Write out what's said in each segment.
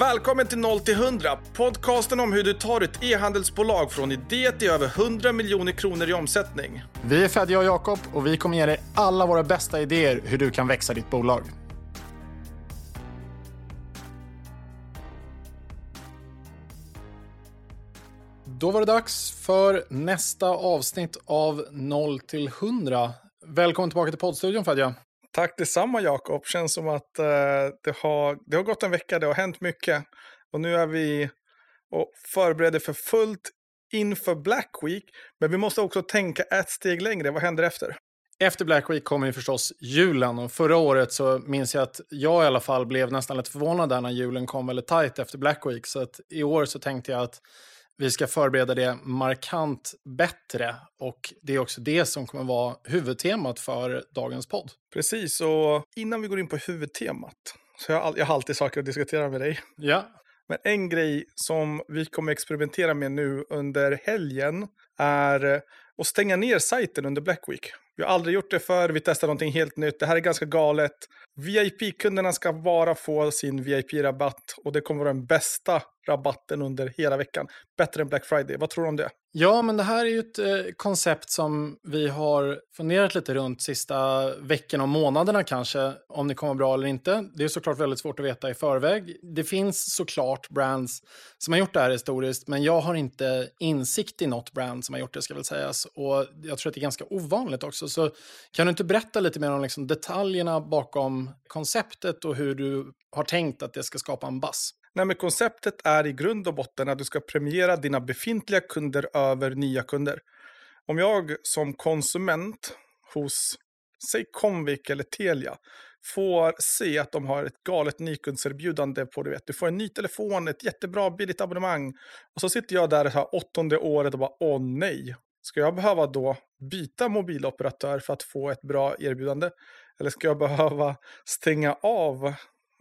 Välkommen till 0 till 100, podcasten om hur du tar ett e-handelsbolag från idé till över 100 miljoner kronor i omsättning. Vi är Fedja och Jakob och vi kommer ge dig alla våra bästa idéer hur du kan växa ditt bolag. Då var det dags för nästa avsnitt av 0 till 100. Välkommen tillbaka till poddstudion Fedja. Tack detsamma Jakob. Känns som att eh, det, har, det har gått en vecka, det har hänt mycket. Och nu är vi och förbereder för fullt inför Black Week. Men vi måste också tänka ett steg längre. Vad händer efter? Efter Black Week kommer ju förstås julen och förra året så minns jag att jag i alla fall blev nästan lite förvånad där när julen kom väldigt tajt efter Black Week. Så att i år så tänkte jag att vi ska förbereda det markant bättre och det är också det som kommer vara huvudtemat för dagens podd. Precis, och innan vi går in på huvudtemat så jag, jag har alltid saker att diskutera med dig. Ja. Men en grej som vi kommer experimentera med nu under helgen är att stänga ner sajten under Black Week. Vi har aldrig gjort det förr, vi testar någonting helt nytt. Det här är ganska galet. VIP-kunderna ska bara få sin VIP-rabatt och det kommer vara den bästa rabatten under hela veckan. Bättre än Black Friday. Vad tror du om det? Ja, men det här är ju ett eh, koncept som vi har funderat lite runt sista veckorna och månaderna kanske, om det kommer bra eller inte. Det är såklart väldigt svårt att veta i förväg. Det finns såklart brands som har gjort det här historiskt, men jag har inte insikt i något brand som har gjort det, ska väl sägas. Och jag tror att det är ganska ovanligt också. Så kan du inte berätta lite mer om liksom detaljerna bakom konceptet och hur du har tänkt att det ska skapa en bass? Nej, men konceptet är i grund och botten att du ska premiera dina befintliga kunder över nya kunder. Om jag som konsument hos, säg Comvik eller Telia, får se att de har ett galet nykundserbjudande på, du vet, du får en ny telefon, ett jättebra billigt abonnemang. Och så sitter jag där det här åttonde året och bara, åh nej, ska jag behöva då byta mobiloperatör för att få ett bra erbjudande? Eller ska jag behöva stänga av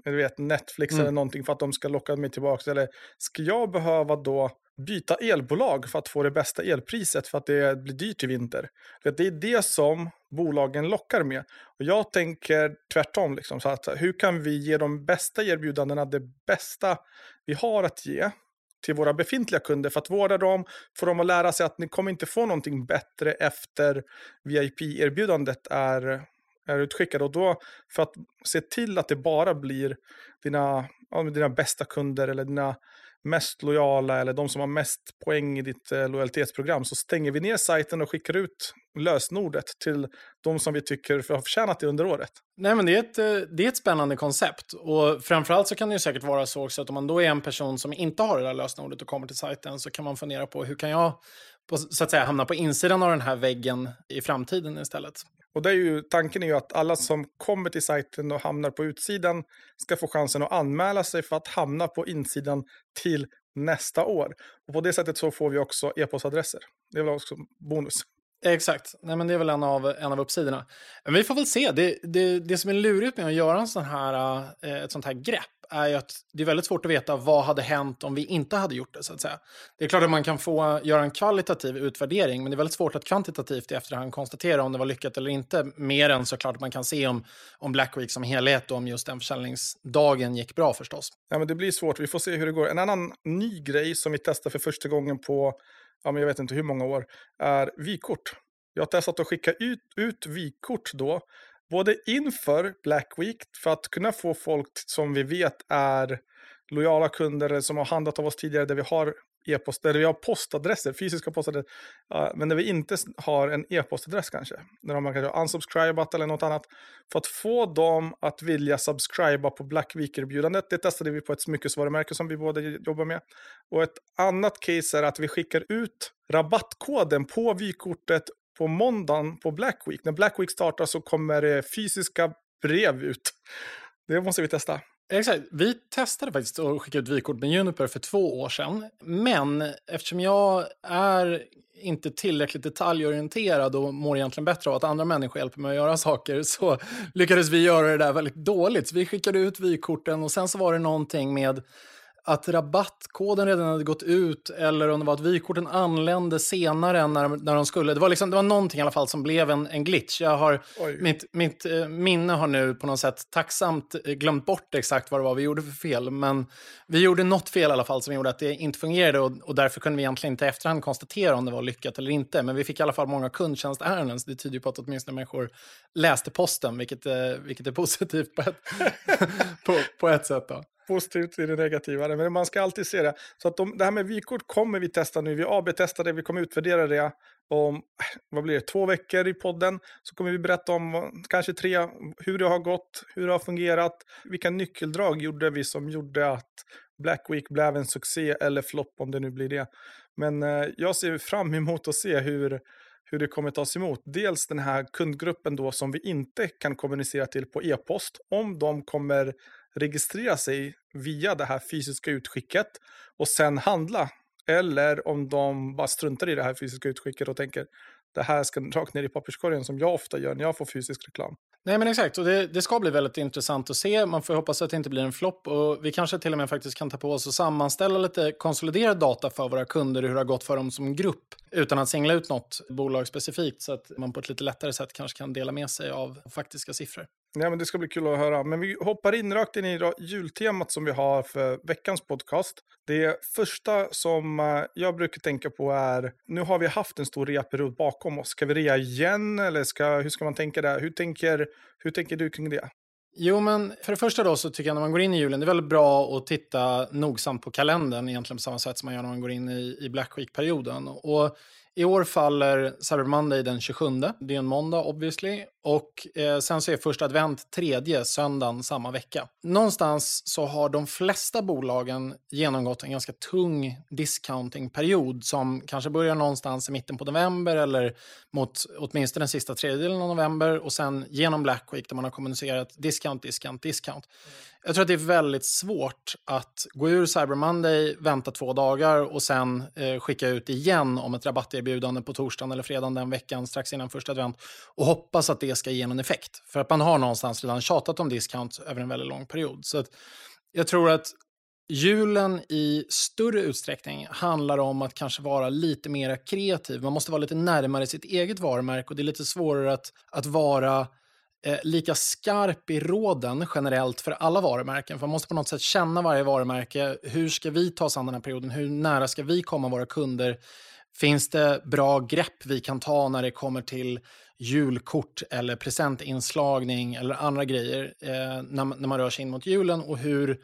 du vet, Netflix mm. eller någonting för att de ska locka mig tillbaka? Eller ska jag behöva då byta elbolag för att få det bästa elpriset för att det blir dyrt i vinter? Det är det som bolagen lockar med. Och jag tänker tvärtom, liksom, så att hur kan vi ge de bästa erbjudandena det bästa vi har att ge till våra befintliga kunder för att vårda dem, få dem att lära sig att ni kommer inte få någonting bättre efter VIP-erbjudandet är är utskickat. Och då, för att se till att det bara blir dina, dina bästa kunder eller dina mest lojala eller de som har mest poäng i ditt eh, lojalitetsprogram så stänger vi ner sajten och skickar ut lösenordet till de som vi tycker har förtjänat det under året. Nej, men det är, ett, eh, det är ett spännande koncept. Och framförallt så kan det ju säkert vara så också att om man då är en person som inte har det där lösenordet och kommer till sajten så kan man fundera på hur kan jag på, så att säga hamna på insidan av den här väggen i framtiden istället. Och det är ju, tanken är ju att alla som kommer till sajten och hamnar på utsidan ska få chansen att anmäla sig för att hamna på insidan till nästa år. Och på det sättet så får vi också e-postadresser. Det är väl också bonus. Exakt, Nej, men det är väl en av, en av uppsidorna. Men vi får väl se. Det, det, det som är lurigt med att göra en sån här, eh, ett sånt här grepp är ju att det är väldigt svårt att veta vad hade hänt om vi inte hade gjort det. så att säga. Det är klart att man kan få göra en kvalitativ utvärdering, men det är väldigt svårt att kvantitativt i efterhand konstatera om det var lyckat eller inte. Mer än såklart att man kan se om, om Black Week som helhet och om just den försäljningsdagen gick bra förstås. Ja, men det blir svårt. Vi får se hur det går. En annan ny grej som vi testar för första gången på, ja, men jag vet inte hur många år, är vykort. Jag har testat att skicka ut, ut vykort då både inför Black Week för att kunna få folk som vi vet är lojala kunder som har handlat av oss tidigare där vi har e-post, där vi har postadresser, fysiska postadresser, men där vi inte har en e-postadress kanske. Där man kanske har unsubscribat eller något annat. För att få dem att vilja subscriba på Black Week-erbjudandet, det testade vi på ett smyckesvarumärke som vi båda jobbar med. Och ett annat case är att vi skickar ut rabattkoden på vykortet på måndagen på Black Week. När Black Week startar så kommer det fysiska brev ut. Det måste vi testa. Exakt. Vi testade faktiskt att skicka ut vykort med Juniper för två år sedan. Men eftersom jag är inte tillräckligt detaljorienterad och mår egentligen bättre av att andra människor hjälper mig att göra saker så lyckades vi göra det där väldigt dåligt. Så vi skickade ut vykorten och sen så var det någonting med att rabattkoden redan hade gått ut eller om det var att vykorten anlände senare än när, när de skulle. Det var, liksom, det var någonting i alla fall som blev en, en glitch. Jag har, mitt, mitt eh, minne har nu på något sätt tacksamt eh, glömt bort exakt vad det var vi gjorde för fel. Men vi gjorde något fel i alla fall som gjorde att det inte fungerade och, och därför kunde vi egentligen inte i efterhand konstatera om det var lyckat eller inte. Men vi fick i alla fall många kundtjänstärenden så det tyder på att åtminstone människor läste posten, vilket, eh, vilket är positivt på ett, på, på ett sätt. Då positivt i det negativa. Men man ska alltid se det. Så att de, det här med vykort kommer vi testa nu. Vi AB-testar det, vi kommer utvärdera det om vad blir det, två veckor i podden. Så kommer vi berätta om kanske tre, hur det har gått, hur det har fungerat. Vilka nyckeldrag gjorde vi som gjorde att Black Week blev en succé eller flopp om det nu blir det. Men eh, jag ser fram emot att se hur, hur det kommer tas emot. Dels den här kundgruppen då som vi inte kan kommunicera till på e-post. Om de kommer registrera sig via det här fysiska utskicket och sen handla. Eller om de bara struntar i det här fysiska utskicket och tänker det här ska rakt ner i papperskorgen som jag ofta gör när jag får fysisk reklam. Nej men exakt, och det, det, ska bli väldigt intressant att se. Man får hoppas att det inte blir en flopp och vi kanske till och med faktiskt kan ta på oss och sammanställa lite konsoliderad data för våra kunder, hur det har gått för dem som grupp, utan att singla ut något bolag specifikt så att man på ett lite lättare sätt kanske kan dela med sig av faktiska siffror. Ja, men det ska bli kul att höra. Men vi hoppar in rakt in i jultemat som vi har för veckans podcast. Det första som eh, jag brukar tänka på är, nu har vi haft en stor reaperiod bakom oss. Ska vi rea igen eller ska, hur ska man tänka där? Hur tänker, hur tänker du kring det? Jo, men för det första då så tycker jag när man går in i julen, det är väldigt bra att titta nogsamt på kalendern, egentligen på samma sätt som man gör när man går in i, i Black Week-perioden. Och i år faller Cyber Monday den 27. Det är en måndag obviously. Och eh, sen så är första advent tredje söndagen samma vecka. Någonstans så har de flesta bolagen genomgått en ganska tung discountingperiod som kanske börjar någonstans i mitten på november eller mot åtminstone den sista tredjedelen av november och sen genom Black Week där man har kommunicerat discount, discount, discount. Jag tror att det är väldigt svårt att gå ur Cyber Monday, vänta två dagar och sen eh, skicka ut igen om ett rabatterbjudande på torsdagen eller fredagen den veckan strax innan första advent och hoppas att det ska ge någon effekt. För att man har någonstans redan tjatat om discount över en väldigt lång period. Så jag tror att julen i större utsträckning handlar om att kanske vara lite mer kreativ. Man måste vara lite närmare sitt eget varumärke och det är lite svårare att, att vara eh, lika skarp i råden generellt för alla varumärken. För man måste på något sätt känna varje varumärke. Hur ska vi ta oss an den här perioden? Hur nära ska vi komma våra kunder? Finns det bra grepp vi kan ta när det kommer till julkort eller presentinslagning eller andra grejer eh, när, när man rör sig in mot julen? Och hur,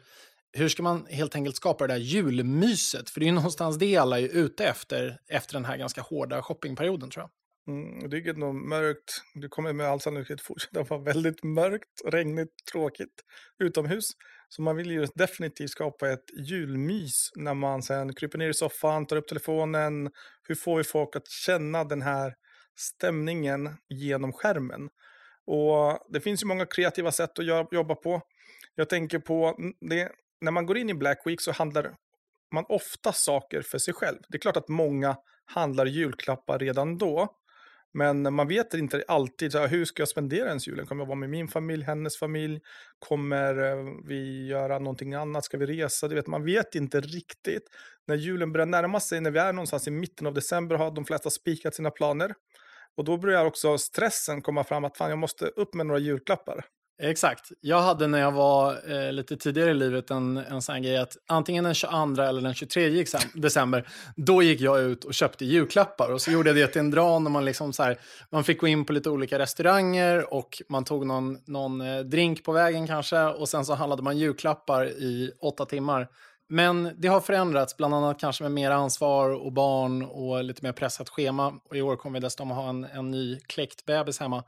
hur ska man helt enkelt skapa det där julmyset? För det är ju någonstans det alla är ute efter, efter den här ganska hårda shoppingperioden tror jag. Mm, det är nog mörkt. Det kommer med all sannolikhet fortsätta vara väldigt mörkt, regnigt, tråkigt utomhus. Så man vill ju definitivt skapa ett julmys när man sen kryper ner i soffan, tar upp telefonen. Hur får vi folk att känna den här stämningen genom skärmen? Och det finns ju många kreativa sätt att jobba på. Jag tänker på det, när man går in i Black Week så handlar man ofta saker för sig själv. Det är klart att många handlar julklappar redan då. Men man vet inte alltid så här, hur ska jag spendera ens julen. Kommer jag vara med min familj, hennes familj? Kommer eh, vi göra någonting annat? Ska vi resa? Det vet, man vet inte riktigt. När julen börjar närma sig, när vi är någonstans i mitten av december har de flesta spikat sina planer. Och då börjar också stressen komma fram att fan, jag måste upp med några julklappar. Exakt. Jag hade när jag var eh, lite tidigare i livet en, en sån grej att antingen den 22 eller den 23 december, då gick jag ut och köpte julklappar. Och så gjorde jag det till en dran när man, liksom så här, man fick gå in på lite olika restauranger och man tog någon, någon eh, drink på vägen kanske. Och sen så handlade man julklappar i åtta timmar. Men det har förändrats, bland annat kanske med mer ansvar och barn och lite mer pressat schema. Och i år kommer vi dessutom ha en, en ny kläckt bebis hemma.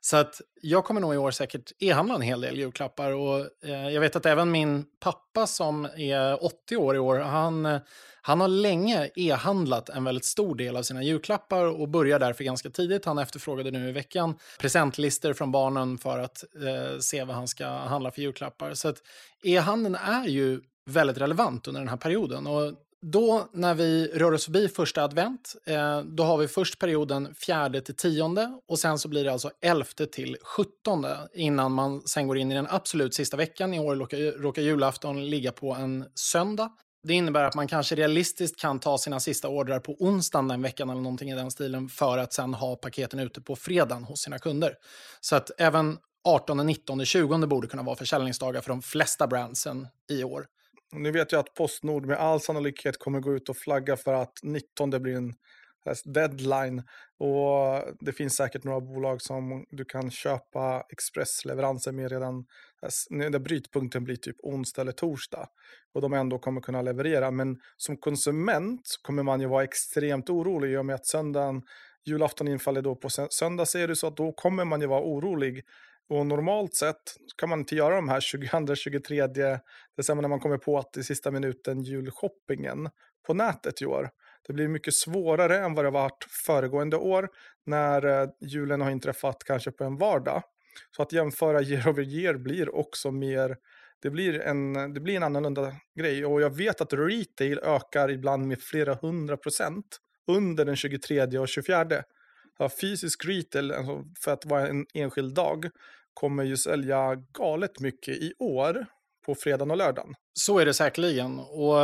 Så att jag kommer nog i år säkert e-handla en hel del julklappar. Och, eh, jag vet att även min pappa som är 80 år i år, han, han har länge e-handlat en väldigt stor del av sina julklappar och börjar därför ganska tidigt. Han efterfrågade nu i veckan presentlister från barnen för att eh, se vad han ska handla för julklappar. Så att e-handeln är ju väldigt relevant under den här perioden. Och då när vi rör oss förbi första advent, eh, då har vi först perioden fjärde till tionde och sen så blir det alltså elfte till sjuttonde innan man sen går in i den absolut sista veckan. I år råkar, råkar julafton ligga på en söndag. Det innebär att man kanske realistiskt kan ta sina sista ordrar på onsdagen den veckan eller någonting i den stilen för att sen ha paketen ute på fredagen hos sina kunder. Så att även 18, 19, 20 borde kunna vara försäljningsdagar för de flesta brandsen i år. Nu vet jag att Postnord med all sannolikhet kommer gå ut och flagga för att 19 blir en deadline. Och det finns säkert några bolag som du kan köpa expressleveranser med redan alltså, när brytpunkten blir typ onsdag eller torsdag. Och de ändå kommer kunna leverera. Men som konsument kommer man ju vara extremt orolig i och med att söndagen, julafton infaller då på söndag säger du så att då kommer man ju vara orolig. Och normalt sett kan man inte göra de här 22-23 december när man kommer på att i sista minuten julshoppingen på nätet i år. Det blir mycket svårare än vad det varit föregående år när eh, julen har inträffat kanske på en vardag. Så att jämföra year over year blir också mer, det blir en, det blir en annorlunda grej. Och jag vet att retail ökar ibland med flera hundra procent under den 23 och 24. Fysisk retail, alltså för att vara en enskild dag, kommer ju sälja galet mycket i år på fredagen och lördagen. Så är det säkerligen. Och,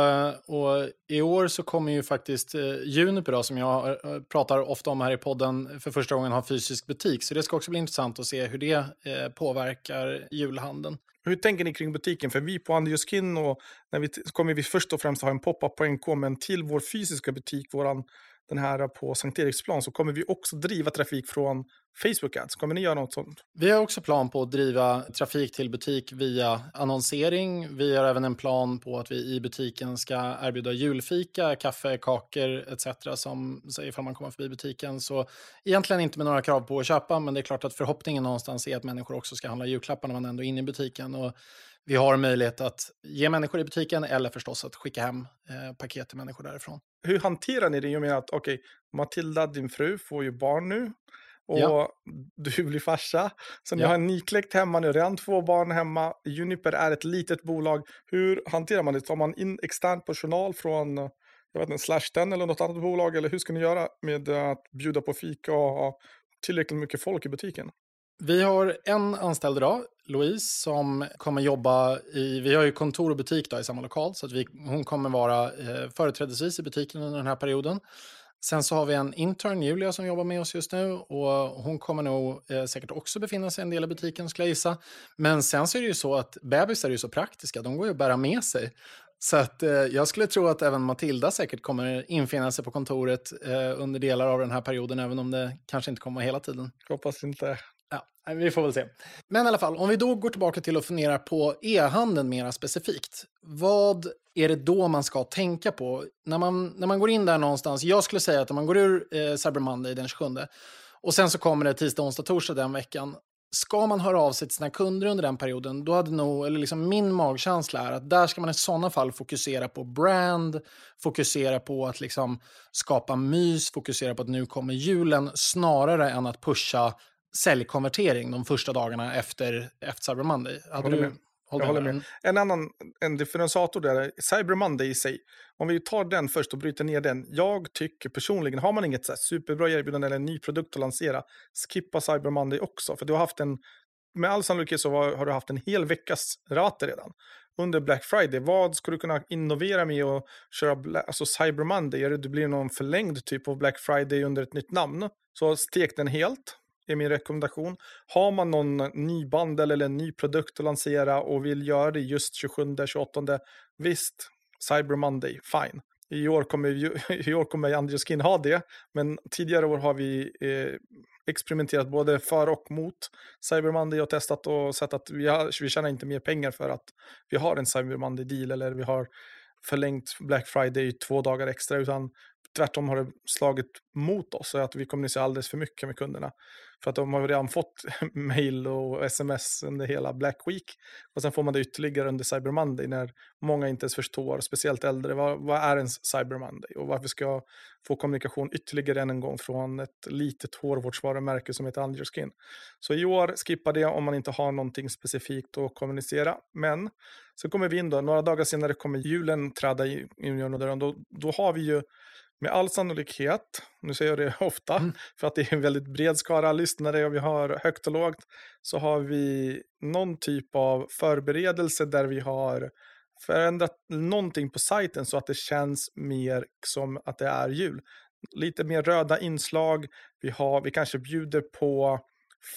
och i år så kommer ju faktiskt eh, Juniper, då, som jag eh, pratar ofta om här i podden, för första gången ha fysisk butik. Så det ska också bli intressant att se hur det eh, påverkar julhandeln. Hur tänker ni kring butiken? För vi på Andrew Skin och när vi kommer vi först och främst ha en pop-up på NK, men till vår fysiska butik, våran den här på Sankt Eriksplan så kommer vi också driva trafik från Facebook Ads. Kommer ni göra något sånt? Vi har också plan på att driva trafik till butik via annonsering. Vi har även en plan på att vi i butiken ska erbjuda julfika, kaffe, kakor etc. som ifall man kommer förbi butiken. Så egentligen inte med några krav på att köpa, men det är klart att förhoppningen någonstans är att människor också ska handla julklappar när man ändå är inne i butiken. Och vi har möjlighet att ge människor i butiken eller förstås att skicka hem eh, paket till människor därifrån. Hur hanterar ni det? Jag menar att okej, okay, Matilda, din fru, får ju barn nu och ja. du blir farsa. Sen ja. har en nykläckt hemma nu, redan två barn hemma. Juniper är ett litet bolag. Hur hanterar man det? Tar man in extern personal från jag vet inte, Slash eller något annat bolag? Eller hur ska ni göra med att bjuda på fika och ha tillräckligt mycket folk i butiken? Vi har en anställd idag, Louise, som kommer jobba i... Vi har ju kontor och butik då i samma lokal, så att vi, hon kommer vara eh, företrädesvis i butiken under den här perioden. Sen så har vi en intern, Julia, som jobbar med oss just nu. och Hon kommer nog eh, säkert också befinna sig en del i butiken, skulle jag gissa. Men sen så är det ju så att bebisar är ju så praktiska, de går ju att bära med sig. Så att, eh, jag skulle tro att även Matilda säkert kommer infinna sig på kontoret eh, under delar av den här perioden, även om det kanske inte kommer hela tiden. Hoppas inte. Vi får väl se. Men i alla fall, om vi då går tillbaka till att fundera på e-handeln mer specifikt. Vad är det då man ska tänka på? När man, när man går in där någonstans, jag skulle säga att om man går ur eh, Cyber Monday den 27 och sen så kommer det tisdag, onsdag, torsdag den veckan. Ska man höra av sig till sina kunder under den perioden, då hade nog, eller liksom min magkänsla är att där ska man i sådana fall fokusera på brand, fokusera på att liksom skapa mys, fokusera på att nu kommer julen, snarare än att pusha säljkonvertering de första dagarna efter, efter Cyber Monday. Hade du. Jag håller med. En annan en differentiator där är Cyber Monday i sig. Om vi tar den först och bryter ner den. Jag tycker personligen, har man inget så superbra erbjudande eller en ny produkt att lansera, skippa Cyber Monday också. För du har haft en, med all sannolikhet så har, du haft en hel veckas rabatter redan. Under Black Friday, vad ska du kunna innovera med och köra alltså Cyber Monday? Är det, det blir någon förlängd typ av Black Friday under ett nytt namn? Så stek den helt är min rekommendation. Har man någon ny bandel eller en ny produkt att lansera och vill göra det just 27-28, visst, Cyber Monday, fine. I år kommer, i år kommer Andrew Skin ha det, men tidigare år har vi eh, experimenterat både för och mot Cyber Monday och testat och sett att vi, har, vi tjänar inte mer pengar för att vi har en Cyber Monday-deal eller vi har förlängt Black Friday två dagar extra, utan tvärtom har det slagit mot oss, att vi kommunicerar alldeles för mycket med kunderna. För att de har redan fått mail och sms under hela Black Week. Och sen får man det ytterligare under Cyber Monday när många inte ens förstår, speciellt äldre, vad, vad är ens Cyber Monday? Och varför ska jag få kommunikation ytterligare än en gång från ett litet hårvårdsvarumärke som heter Underskin. Så i år, skippa det om man inte har någonting specifikt att kommunicera. Men så kommer vi in då, några dagar senare kommer julen träda in i dörren. Då, då har vi ju med all sannolikhet, nu säger jag det ofta, mm. för att det är en väldigt bred skara lyssnare och vi har högt och lågt, så har vi någon typ av förberedelse där vi har förändrat någonting på sajten så att det känns mer som att det är jul. Lite mer röda inslag. Vi, har, vi kanske bjuder på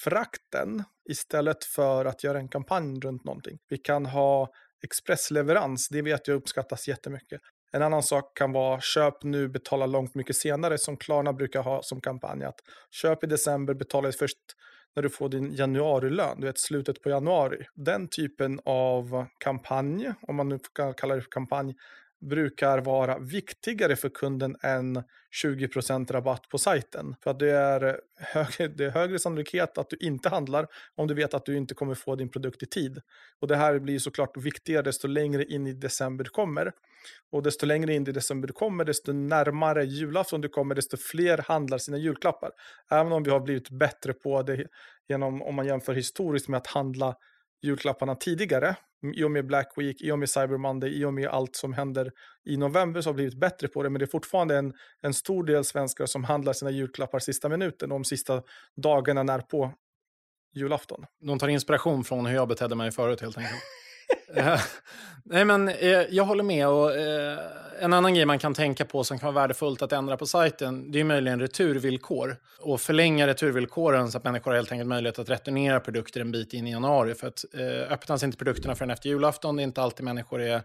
frakten istället för att göra en kampanj runt någonting. Vi kan ha expressleverans, det vet jag uppskattas jättemycket. En annan sak kan vara köp nu, betala långt mycket senare som Klarna brukar ha som kampanj. Att köp i december, betala först när du får din januarilön, du vet slutet på januari. Den typen av kampanj, om man nu kan kalla det för kampanj, brukar vara viktigare för kunden än 20% rabatt på sajten. För att det är, högre, det är högre sannolikhet att du inte handlar om du vet att du inte kommer få din produkt i tid. Och det här blir såklart viktigare desto längre in i december du kommer. Och desto längre in i december du kommer, desto närmare julafton du kommer, desto fler handlar sina julklappar. Även om vi har blivit bättre på det genom, om man jämför historiskt med att handla julklapparna tidigare. I och med Black Week, i och med Cyber Monday, i och med allt som händer i november så har blivit bättre på det. Men det är fortfarande en, en stor del svenskar som handlar sina julklappar sista minuten, de sista dagarna när på julafton. De tar inspiration från hur jag betedde mig förut helt enkelt. Eh, nej, men eh, jag håller med. Och, eh, en annan grej man kan tänka på som kan vara värdefullt att ändra på sajten, det är möjligen returvillkor. Och förlänga returvillkoren så att människor har helt enkelt möjlighet att returnera produkter en bit in i januari. För att eh, öppnas inte produkterna förrän efter julafton, det är inte alltid människor är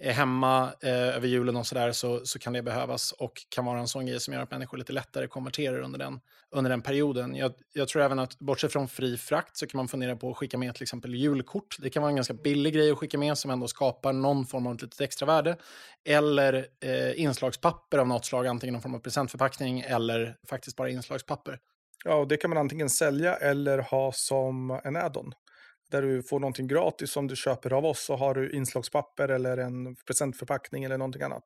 är hemma eh, över julen och sådär så, så kan det behövas och kan vara en sån grej som gör att människor lite lättare konverterar under den, under den perioden. Jag, jag tror även att bortsett från fri frakt så kan man fundera på att skicka med till exempel julkort. Det kan vara en ganska billig grej att skicka med som ändå skapar någon form av litet extra värde. Eller eh, inslagspapper av något slag, antingen någon form av presentförpackning eller faktiskt bara inslagspapper. Ja, och det kan man antingen sälja eller ha som en add-on där du får någonting gratis som du köper av oss så har du inslagspapper eller en presentförpackning eller någonting annat.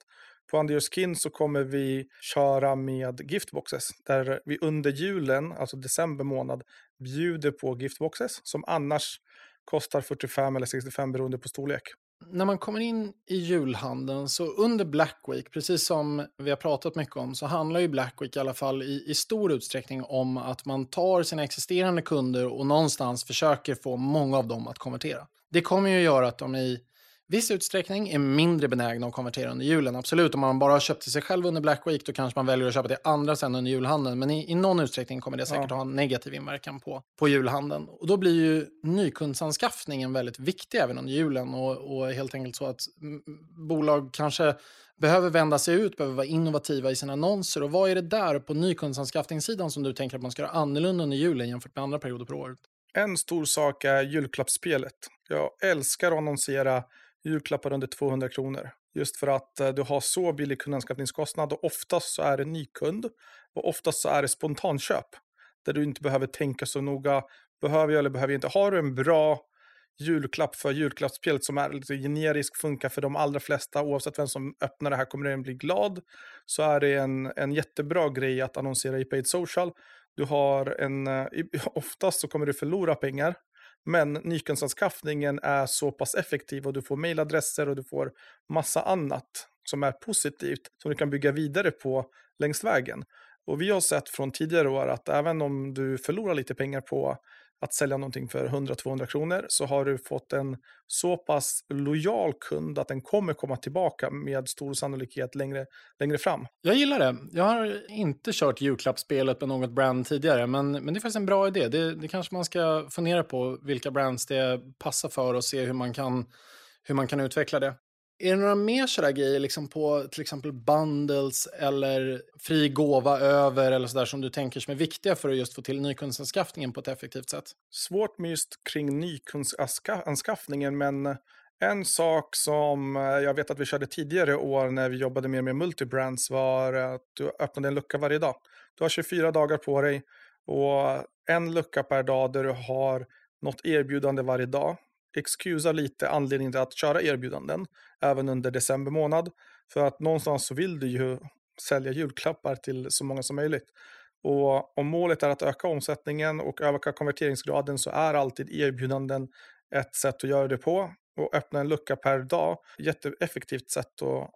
På Under Skin så kommer vi köra med giftboxes där vi under julen, alltså december månad, bjuder på giftboxes som annars kostar 45 eller 65 beroende på storlek när man kommer in i julhandeln så under Black Week, precis som vi har pratat mycket om, så handlar ju Black Week i alla fall i, i stor utsträckning om att man tar sina existerande kunder och någonstans försöker få många av dem att konvertera. Det kommer ju göra att de i viss utsträckning är mindre benägna att konvertera under julen. Absolut, om man bara har köpt till sig själv under Black Week då kanske man väljer att köpa till andra sen under julhandeln. Men i, i någon utsträckning kommer det säkert ja. ha en negativ inverkan på, på julhandeln. Och då blir ju nykundsanskaffningen väldigt viktig även under julen. Och, och helt enkelt så att bolag kanske behöver vända sig ut, behöver vara innovativa i sina annonser. Och vad är det där på nykundsanskaffningssidan som du tänker att man ska göra annorlunda under julen jämfört med andra perioder på året? En stor sak är julklappsspelet. Jag älskar att annonsera julklappar under 200 kronor. Just för att eh, du har så billig kundanskaffningskostnad och oftast så är det nykund och oftast så är det spontanköp. Där du inte behöver tänka så noga, behöver jag eller behöver jag inte. Har du en bra julklapp för julklappsspelet som är lite generisk, funkar för de allra flesta, oavsett vem som öppnar det här kommer den bli glad, så är det en, en jättebra grej att annonsera i paid social. Du har en, eh, oftast så kommer du förlora pengar, men nyckelsanskaffningen är så pass effektiv och du får mejladresser och du får massa annat som är positivt som du kan bygga vidare på längs vägen. Och vi har sett från tidigare år att även om du förlorar lite pengar på att sälja någonting för 100-200 kronor så har du fått en så pass lojal kund att den kommer komma tillbaka med stor sannolikhet längre, längre fram. Jag gillar det. Jag har inte kört julklappsspelet med något brand tidigare, men, men det är faktiskt en bra idé. Det, det kanske man ska fundera på vilka brands det passar för och se hur man kan, hur man kan utveckla det. Är det några mer sådär grejer liksom på till exempel bundles eller fri gåva över eller sådär som du tänker som är viktiga för att just få till nykundsanskaffningen på ett effektivt sätt? Svårt med just kring nykundsanskaffningen men en sak som eh, jag vet att vi körde tidigare år när vi jobbade mer med multibrands var att du öppnade en lucka varje dag. Du har 24 dagar på dig och en lucka per dag där du har något erbjudande varje dag excusa lite anledningen till att köra erbjudanden även under december månad. För att någonstans så vill du ju sälja julklappar till så många som möjligt. Och om målet är att öka omsättningen och öka konverteringsgraden så är alltid erbjudanden ett sätt att göra det på. Och öppna en lucka per dag, jätteeffektivt sätt att,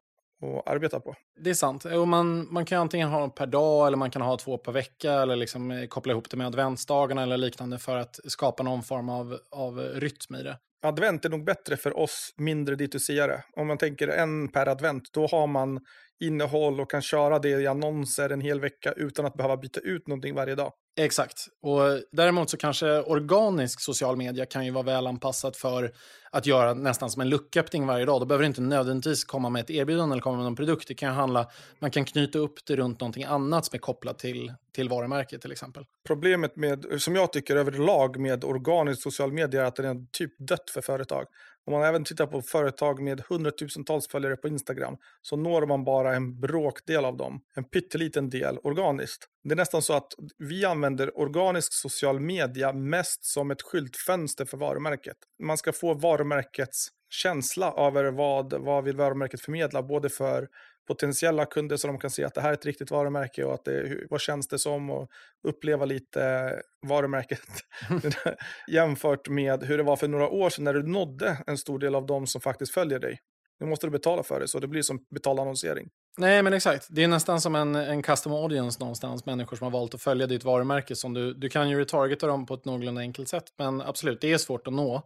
att arbeta på. Det är sant. Och man, man kan antingen ha per dag eller man kan ha två per vecka eller liksom eh, koppla ihop det med adventsdagarna eller liknande för att skapa någon form av, av rytm i det advent är nog bättre för oss mindre D2C-are. Om man tänker en per advent, då har man innehåll och kan köra det i annonser en hel vecka utan att behöva byta ut någonting varje dag. Exakt. Och däremot så kanske organisk social media kan ju vara väl anpassat för att göra nästan som en lucköppning varje dag. Då behöver det inte nödvändigtvis komma med ett erbjudande eller komma med någon produkt. Det kan handla, man kan knyta upp det runt någonting annat som är kopplat till, till varumärket till exempel. Problemet med, som jag tycker överlag med organisk social media är att den är typ dött för företag. Om man även tittar på företag med hundratusentals följare på Instagram så når man bara en bråkdel av dem, en pytteliten del organiskt. Det är nästan så att vi använder organisk social media mest som ett skyltfönster för varumärket. Man ska få varumärkets känsla över vad, vad vill varumärket förmedla, både för potentiella kunder så de kan se att det här är ett riktigt varumärke och att det, vad känns det som och uppleva lite varumärket jämfört med hur det var för några år sedan när du nådde en stor del av dem som faktiskt följer dig. Nu måste du betala för det, så det blir som betald annonsering. Nej, men exakt. Det är nästan som en, en custom audience någonstans, människor som har valt att följa ditt varumärke. Som du, du kan ju retargeta dem på ett någorlunda enkelt sätt, men absolut, det är svårt att nå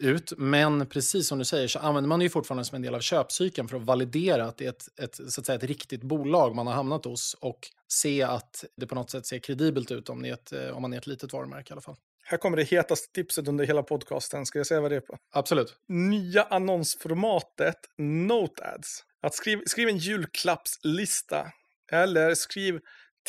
ut. Men precis som du säger så använder man det ju fortfarande som en del av köpcykeln för att validera att det är ett, ett, så att säga, ett riktigt bolag man har hamnat hos och se att det på något sätt ser kredibelt ut om, ett, eh, om man är ett litet varumärke i alla fall. Här kommer det hetaste tipset under hela podcasten. Ska jag säga vad det är på? Absolut. Nya annonsformatet Note Ads. Att skriv, skriv en julklappslista eller skriv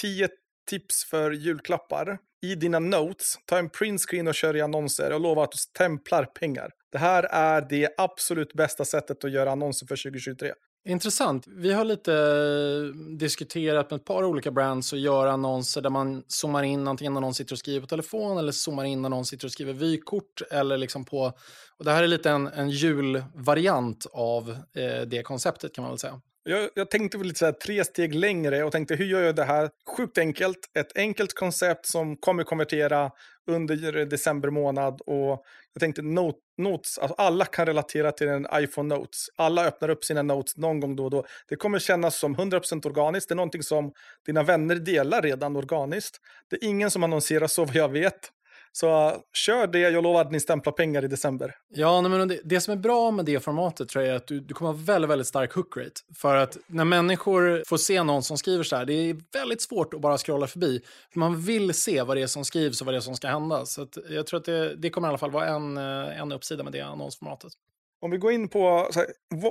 tio tips för julklappar i dina notes, ta en printscreen och kör i annonser och lova att du stämplar pengar. Det här är det absolut bästa sättet att göra annonser för 2023. Intressant. Vi har lite eh, diskuterat med ett par olika brands och göra annonser där man zoomar in antingen när någon sitter och skriver på telefon eller zoomar in när någon sitter och skriver vykort eller liksom på... Och det här är lite en, en julvariant av eh, det konceptet kan man väl säga. Jag, jag tänkte väl lite så här, tre steg längre och tänkte hur gör jag det här sjukt enkelt? Ett enkelt koncept som kommer konvertera under december månad och jag tänkte not, notes, alltså alla kan relatera till en iPhone Notes. Alla öppnar upp sina notes någon gång då och då. Det kommer kännas som 100% organiskt. Det är någonting som dina vänner delar redan organiskt. Det är ingen som annonserar så vad jag vet. Så kör det, jag lovar att ni stämplar pengar i december. Ja, men det, det som är bra med det formatet tror jag är att du, du kommer ha väldigt, väldigt stark hook rate. För att när människor får se någon som skriver så här, det är väldigt svårt att bara scrolla förbi. För man vill se vad det är som skrivs och vad det är som ska hända. Så jag tror att det, det kommer i alla fall vara en, eh, en uppsida med det annonsformatet. Om vi går in på här,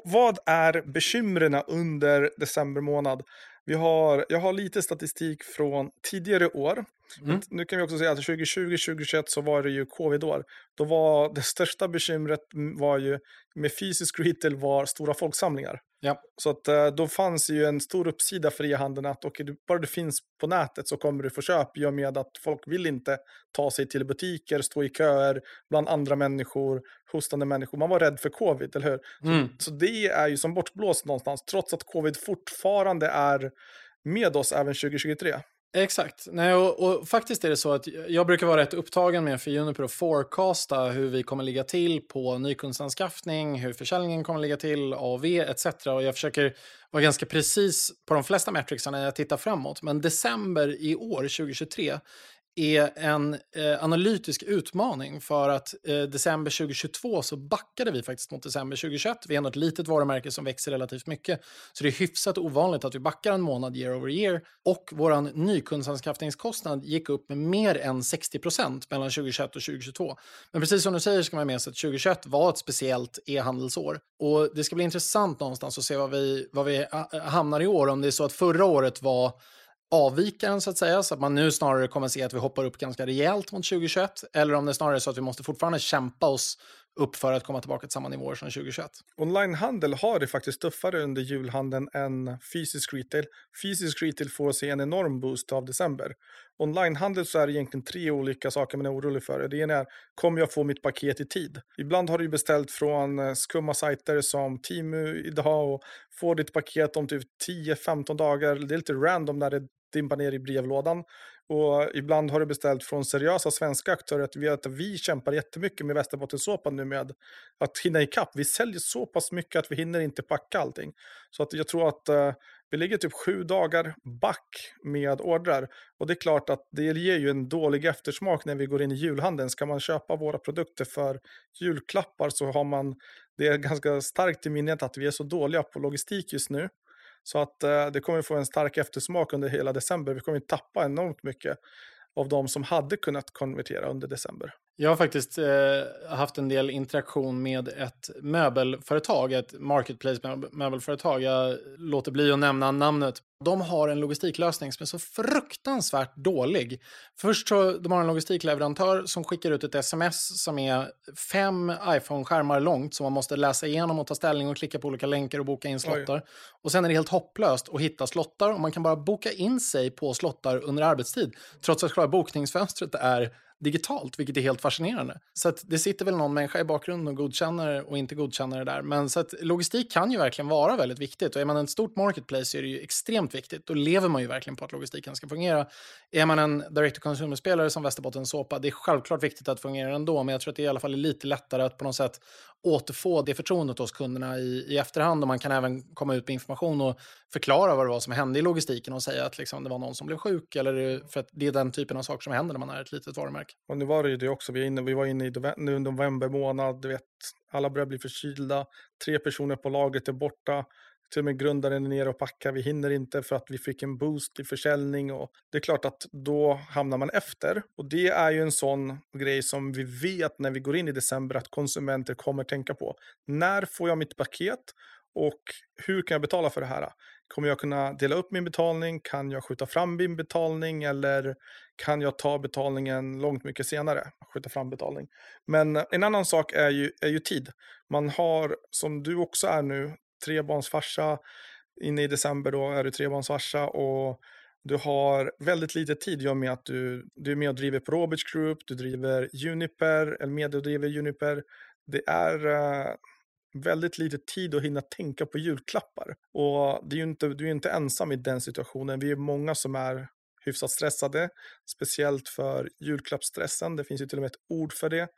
vad är bekymren under december månad? Vi har, jag har lite statistik från tidigare år. Mm. Nu kan vi också säga att 2020-2021 så var det ju covid-år. Då var det största bekymret var ju med fysisk retail var stora folksamlingar. Ja. Så att eh, då fanns ju en stor uppsida för e-handeln att okay, bara det finns på nätet så kommer du få köp i och med att folk vill inte ta sig till butiker, stå i köer bland andra människor, hostande människor. Man var rädd för covid, eller hur? Mm. Så, så det är ju som bortblåst någonstans, trots att covid fortfarande är med oss även 2023. Exakt. Nej, och, och, faktiskt är det så att jag brukar vara rätt upptagen med för Juniper att forecasta hur vi kommer ligga till på nykundsanskaffning, hur försäljningen kommer ligga till, AV etc. Och jag försöker vara ganska precis på de flesta metricsarna när jag tittar framåt. Men december i år, 2023, är en eh, analytisk utmaning för att eh, december 2022 så backade vi faktiskt mot december 2021. Vi är ändå ett litet varumärke som växer relativt mycket. Så det är hyfsat ovanligt att vi backar en månad year over year och vår nykundsanskaffningskostnad gick upp med mer än 60 procent mellan 2021 och 2022. Men precis som du säger ska man med sig att 2021 var ett speciellt e-handelsår och det ska bli intressant någonstans att se vad vi, vad vi eh, hamnar i år. Om det är så att förra året var avvikaren så att säga, så att man nu snarare kommer att se att vi hoppar upp ganska rejält mot 2021, eller om det är snarare är så att vi måste fortfarande kämpa oss upp för att komma tillbaka till samma nivåer som 2021. Onlinehandel har det faktiskt tuffare under julhandeln än fysisk retail. Fysisk retail får sig en enorm boost av december. Onlinehandel så är det egentligen tre olika saker man är orolig för. Det ena är, kommer jag få mitt paket i tid? Ibland har du beställt från eh, skumma sajter som Timu idag och får ditt paket om typ 10-15 dagar. Det är lite random när det dimpa ner i brevlådan. Och ibland har du beställt från seriösa svenska aktörer att vi, att vi kämpar jättemycket med Västerbottenssåpan nu med att hinna ikapp. Vi säljer så pass mycket att vi hinner inte packa allting. Så att jag tror att uh, vi ligger typ sju dagar back med ordrar. Och det är klart att det ger ju en dålig eftersmak när vi går in i julhandeln. Ska man köpa våra produkter för julklappar så har man det är ganska starkt i minnet att vi är så dåliga på logistik just nu. Så att eh, det kommer få en stark eftersmak under hela december. Vi kommer tappa enormt mycket av de som hade kunnat konvertera under december. Jag har faktiskt eh, haft en del interaktion med ett möbelföretag, ett marketplace-möbelföretag. Jag låter bli att nämna namnet. De har en logistiklösning som är så fruktansvärt dålig. Först så de har en logistikleverantör som skickar ut ett sms som är fem iPhone-skärmar långt som man måste läsa igenom och ta ställning och klicka på olika länkar och boka in slottar. Oj. Och sen är det helt hopplöst att hitta slottar och man kan bara boka in sig på slottar under arbetstid trots att själva bokningsfönstret är digitalt, vilket är helt fascinerande. Så att det sitter väl någon människa i bakgrunden och godkänner och inte godkänner det där. Men så att logistik kan ju verkligen vara väldigt viktigt och är man en stort marketplace så är det ju extremt viktigt. Då lever man ju verkligen på att logistiken ska fungera. Är man en direct-to-consumer-spelare som Västerbotten Såpa, det är självklart viktigt att fungera ändå, men jag tror att det i alla fall är lite lättare att på något sätt återfå det förtroendet hos kunderna i, i efterhand och man kan även komma ut med information och förklara vad det var som hände i logistiken och säga att liksom, det var någon som blev sjuk eller för att det är den typen av saker som händer när man är ett litet varumärke. Och nu var det ju det också, vi, inne, vi var inne i nu november månad, du vet, alla börjar bli förkylda, tre personer på laget är borta, till och med grundaren är nere och packar, vi hinner inte för att vi fick en boost i försäljning och det är klart att då hamnar man efter. Och det är ju en sån grej som vi vet när vi går in i december att konsumenter kommer tänka på. När får jag mitt paket och hur kan jag betala för det här? Kommer jag kunna dela upp min betalning? Kan jag skjuta fram min betalning? Eller kan jag ta betalningen långt mycket senare? Skjuta fram betalning. Men en annan sak är ju, är ju tid. Man har, som du också är nu, trebarnsfarsa. Inne i december då är du trebarnsfarsa och du har väldigt lite tid i och med att du, du är med och driver på Roberts Group, du driver Juniper, eller med och driver Juniper. Det är uh, väldigt lite tid att hinna tänka på julklappar. Och det är inte, du är inte ensam i den situationen. Vi är många som är hyfsat stressade, speciellt för julklappsstressen. Det finns ju till och med ett ord för det.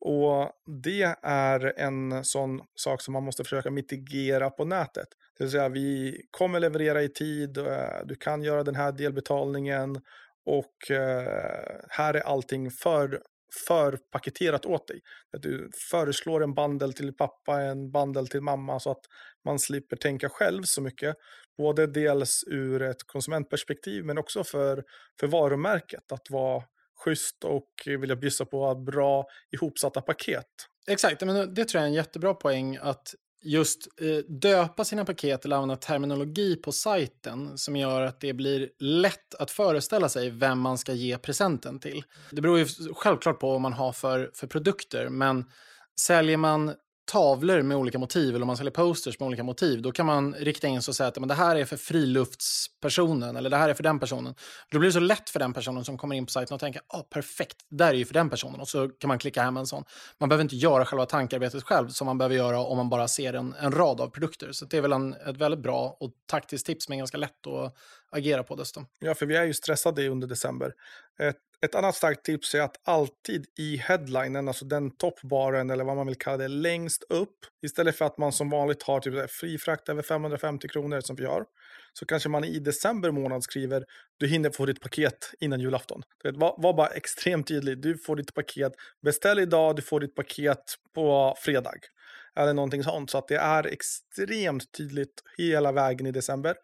Och det är en sån sak som man måste försöka mitigera på nätet. Det vill säga vi kommer leverera i tid, eh, du kan göra den här delbetalningen och eh, här är allting för förpaketerat åt dig. Att du föreslår en bandel till pappa, en bandel till mamma så att man slipper tänka själv så mycket. Både dels ur ett konsumentperspektiv men också för, för varumärket. Att vara schysst och vilja bjussa på bra ihopsatta paket. Exakt, men det tror jag är en jättebra poäng att just eh, döpa sina paket eller använda terminologi på sajten som gör att det blir lätt att föreställa sig vem man ska ge presenten till. Det beror ju självklart på vad man har för, för produkter, men säljer man tavlor med olika motiv eller om man säljer posters med olika motiv, då kan man rikta in sig och säga att men det här är för friluftspersonen eller det här är för den personen. Då blir det så lätt för den personen som kommer in på sajten och tänker ah, perfekt, där är ju för den personen och så kan man klicka hem en sån. Man behöver inte göra själva tankearbetet själv som man behöver göra om man bara ser en, en rad av produkter. Så det är väl en, ett väldigt bra och taktiskt tips men ganska lätt att agera på dessutom. Ja, för vi är ju stressade under december. Ett ett annat starkt tips är att alltid i headlinen, alltså den toppbaren eller vad man vill kalla det, längst upp, istället för att man som vanligt har typ fri frakt över 550 kronor som vi har, så kanske man i december månad skriver du hinner få ditt paket innan julafton. Det var, var bara extremt tydlig, du får ditt paket, beställ idag, du får ditt paket på fredag. Eller någonting sånt, så att det är extremt tydligt hela vägen i december.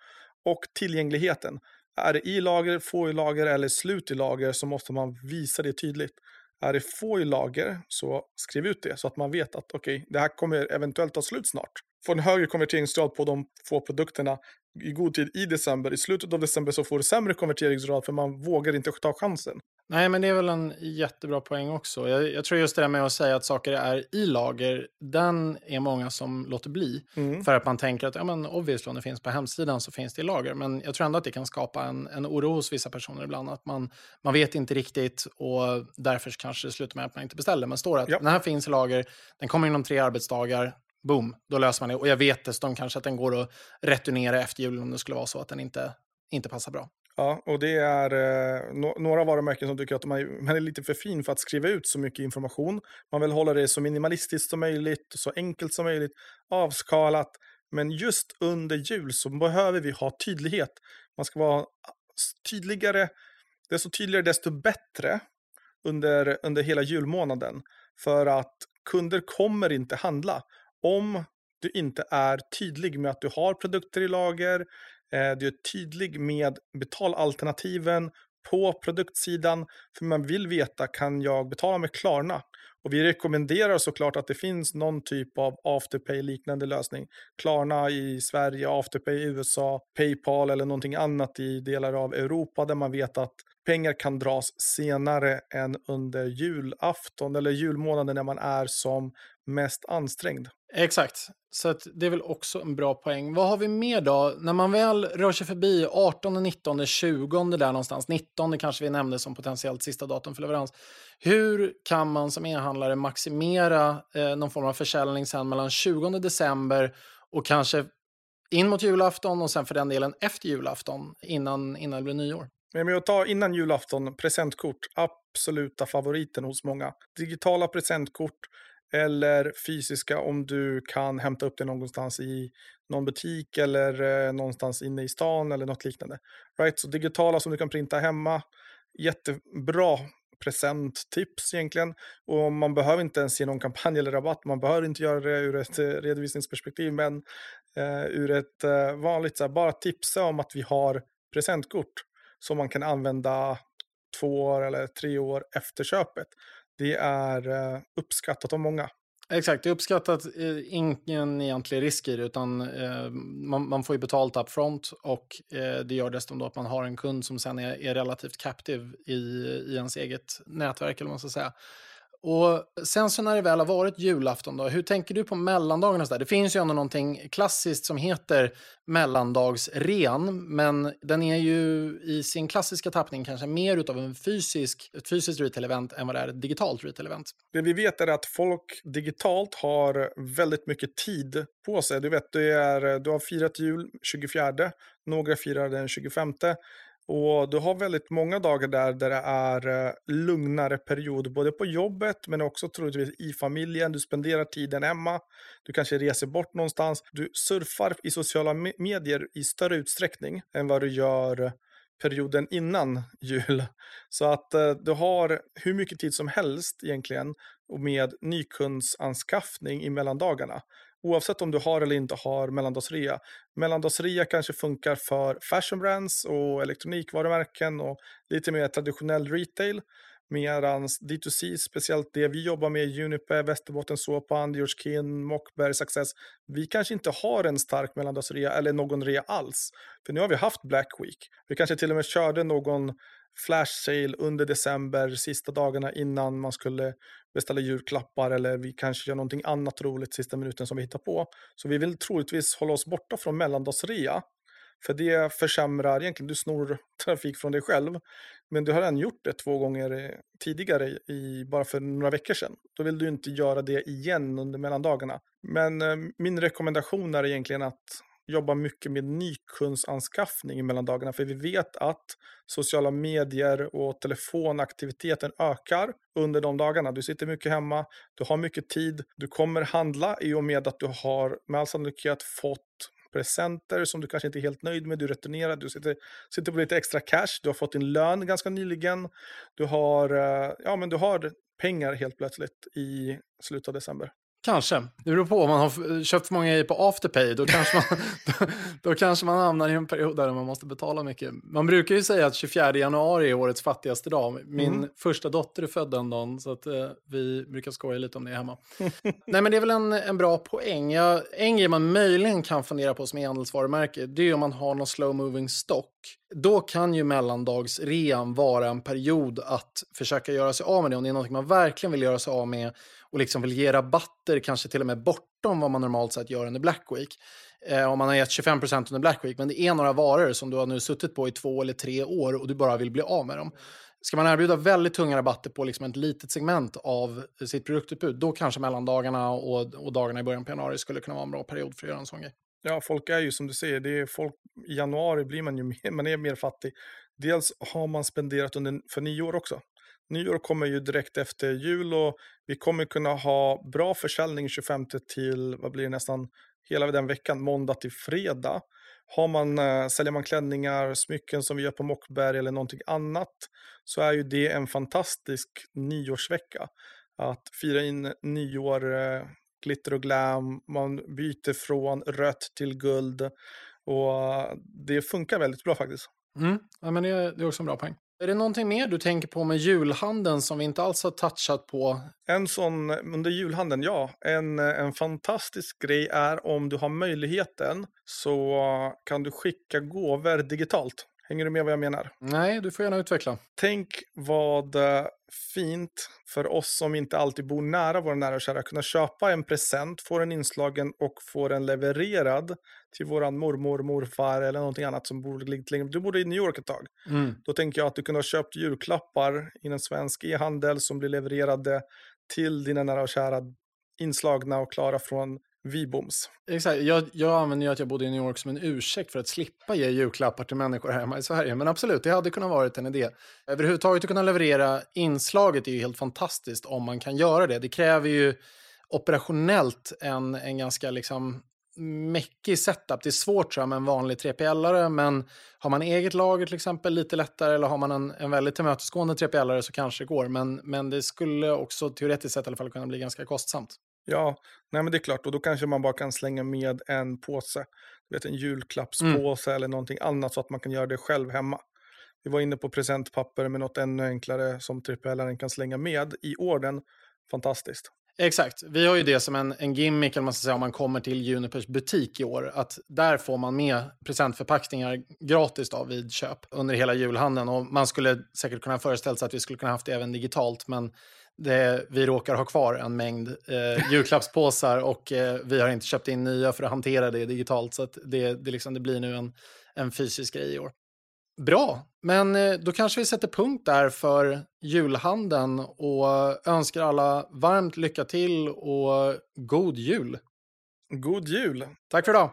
Och tillgängligheten. Är det i lager, få i lager eller slut i lager så måste man visa det tydligt. Är det få i lager så skriv ut det så att man vet att okej, okay, det här kommer eventuellt ta slut snart. Få en högre konverteringsgrad på de få produkterna i god tid i december. I slutet av december så får du sämre konverteringsgrad för man vågar inte ta chansen. Nej, men det är väl en jättebra poäng också. Jag, jag, tror just det där med att säga att saker är i lager, den är många som låter bli. Mm. För att man tänker att, ja men obviously om det finns på hemsidan så finns det i lager. Men jag tror ändå att det kan skapa en, en oro hos vissa personer ibland. Att man, man vet inte riktigt och därför kanske det slutar med att man inte beställer. Men står det att ja. den här finns i lager, den kommer inom tre arbetsdagar, boom, då löser man det. Och jag vet dessutom kanske att den går att returnera efter jul om det skulle vara så att den inte, inte passar bra. Ja, och det är eh, no några varumärken som tycker att man, man är lite för fin för att skriva ut så mycket information. Man vill hålla det så minimalistiskt som möjligt, så enkelt som möjligt, avskalat. Men just under jul så behöver vi ha tydlighet. Man ska vara tydligare. Desto tydligare, desto bättre under, under hela julmånaden. För att kunder kommer inte handla om du inte är tydlig med att du har produkter i lager, Eh, du är tydlig med betalalternativen på produktsidan, för man vill veta, kan jag betala med Klarna? Och vi rekommenderar såklart att det finns någon typ av Afterpay-liknande lösning. Klarna i Sverige, Afterpay i USA, Paypal eller någonting annat i delar av Europa där man vet att pengar kan dras senare än under julafton eller julmånaden när man är som mest ansträngd. Exakt, så det är väl också en bra poäng. Vad har vi mer då? När man väl rör sig förbi 18, 19, 20 där någonstans, 19 kanske vi nämnde som potentiellt sista datum för leverans. Hur kan man som e-handlare maximera eh, någon form av försäljning sen mellan 20 december och kanske in mot julafton och sen för den delen efter julafton innan, innan det blir nyår? Men jag tar innan julafton, presentkort, absoluta favoriten hos många. Digitala presentkort eller fysiska om du kan hämta upp det någonstans i någon butik eller eh, någonstans inne i stan eller något liknande. Right? Så digitala som du kan printa hemma, jättebra presenttips egentligen. Och man behöver inte ens ge någon kampanj eller rabatt. Man behöver inte göra det ur ett eh, redovisningsperspektiv, men eh, ur ett eh, vanligt, så här, bara tipsa om att vi har presentkort som man kan använda två år eller tre år efter köpet. Det är eh, uppskattat av många. Exakt, det är uppskattat. Eh, ingen egentlig risk i det, utan eh, man, man, får ju betalt up front och eh, det gör dessutom då att man har en kund som sen är, är relativt captive i, i ens eget nätverk, eller vad man ska säga. Och sen så när det väl har varit julafton, då, hur tänker du på mellandagarna? Det finns ju ändå någonting klassiskt som heter mellandagsren, men den är ju i sin klassiska tappning kanske mer utav en fysisk, ett fysiskt retail-event än vad det är ett digitalt retail-event. Det vi vet är att folk digitalt har väldigt mycket tid på sig. Du vet, du, är, du har firat jul 24, några firar den 25. Och du har väldigt många dagar där, där det är eh, lugnare period, både på jobbet men också troligtvis i familjen. Du spenderar tiden hemma, du kanske reser bort någonstans. Du surfar i sociala medier i större utsträckning än vad du gör perioden innan jul. Så att eh, du har hur mycket tid som helst egentligen med nykundsanskaffning i mellandagarna oavsett om du har eller inte har mellandagsrea. Mellandagsrea kanske funkar för fashion brands och elektronikvarumärken och lite mer traditionell retail. Medan D2C, speciellt det vi jobbar med, Unipe, Västerbotten Såpan, Djurskin, Mockberg, Success, vi kanske inte har en stark mellandagsrea eller någon rea alls. För nu har vi haft Black Week. Vi kanske till och med körde någon flash sale under december, sista dagarna innan man skulle beställa julklappar eller vi kanske gör någonting annat roligt sista minuten som vi hittar på. Så vi vill troligtvis hålla oss borta från mellandagsrea. För det försämrar, egentligen du snor trafik från dig själv. Men du har redan gjort det två gånger eh, tidigare, i, bara för några veckor sedan. Då vill du inte göra det igen under mellandagarna. Men eh, min rekommendation är egentligen att jobba mycket med nykundsanskaffning mellan dagarna. För vi vet att sociala medier och telefonaktiviteten ökar under de dagarna. Du sitter mycket hemma, du har mycket tid, du kommer handla i och med att du har med all sannolikhet fått presenter som du kanske inte är helt nöjd med, du returnerar, du sitter, sitter på lite extra cash, du har fått din lön ganska nyligen, du har, eh, ja, men du har pengar helt plötsligt i slutet av december. Kanske. Det beror på. Om man har köpt för många grejer på Afterpay, då kanske, man, då, då, kanske man hamnar i en period där man måste betala mycket. Man brukar ju säga att 24 januari är årets fattigaste dag. Min mm. första dotter är född den dagen, så att, eh, vi brukar skoja lite om det hemma. Nej, men det är väl en, en bra poäng. Jag, en grej man möjligen kan fundera på som e-handelsvarumärke, det är om man har någon slow moving stock. Då kan ju mellandagsrean vara en period att försöka göra sig av med det. Om det är något man verkligen vill göra sig av med och liksom vill ge rabatter, kanske till och med bortom vad man normalt sett gör under Black Week. Eh, om man har gett 25 under Black Week, men det är några varor som du har nu suttit på i två eller tre år och du bara vill bli av med dem. Ska man erbjuda väldigt tunga rabatter på liksom ett litet segment av sitt produktutbud, då kanske mellandagarna och, och dagarna i början på januari skulle kunna vara en bra period för att göra en sån grej. Ja, folk är ju som du säger, det är folk, i januari blir man ju mer, man är mer fattig. Dels har man spenderat under, för nio år också. Nyår kommer ju direkt efter jul och vi kommer kunna ha bra försäljning 25 till, vad blir det, nästan hela den veckan, måndag till fredag. Har man, eh, säljer man klänningar, smycken som vi gör på Mockberg eller någonting annat så är ju det en fantastisk nyårsvecka. Att fira in nyår, eh, glitter och glam, man byter från rött till guld och eh, det funkar väldigt bra faktiskt. Mm. Ja, men det är också en bra poäng. Är det någonting mer du tänker på med julhandeln som vi inte alls har touchat på? En sån under julhandeln, ja. En, en fantastisk grej är om du har möjligheten så kan du skicka gåvor digitalt. Hänger du med vad jag menar? Nej, du får gärna utveckla. Tänk vad eh, fint för oss som inte alltid bor nära våra nära och kära kunna köpa en present, få den inslagen och få den levererad till våran mormor, morfar eller någonting annat som bor lite längre. Du bodde i New York ett tag. Mm. Då tänker jag att du kunde ha köpt julklappar i en svensk e-handel som blir levererade till dina nära och kära inslagna och klara från Viboms. Exakt. Jag, jag använder ju att jag bodde i New York som en ursäkt för att slippa ge julklappar till människor hemma i Sverige. Men absolut, det hade kunnat vara en idé. Överhuvudtaget att kunna leverera inslaget är ju helt fantastiskt om man kan göra det. Det kräver ju operationellt en, en ganska liksom mäckig setup. Det är svårt tror jag med en vanlig 3PL-are, men har man eget lager till exempel lite lättare eller har man en, en väldigt tillmötesgående 3PL-are så kanske det går. Men, men det skulle också teoretiskt sett i alla fall kunna bli ganska kostsamt. Ja, nej men det är klart. Och då kanske man bara kan slänga med en påse. Du vet, en julklappspåse mm. eller någonting annat så att man kan göra det själv hemma. Vi var inne på presentpapper med något ännu enklare som trippelaren kan slänga med i orden. Fantastiskt. Exakt. Vi har ju det som en, en gimmick man ska säga, om man kommer till Junipers butik i år. Att där får man med presentförpackningar gratis då, vid köp under hela julhandeln. Och man skulle säkert kunna föreställa sig att vi skulle kunna haft det även digitalt. Men det, vi råkar ha kvar en mängd eh, julklappspåsar och eh, vi har inte köpt in nya för att hantera det digitalt. Så det, det, liksom, det blir nu en, en fysisk grej i år. Bra, men eh, då kanske vi sätter punkt där för julhandeln och önskar alla varmt lycka till och god jul. God jul. Tack för idag.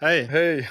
Hej. Hej.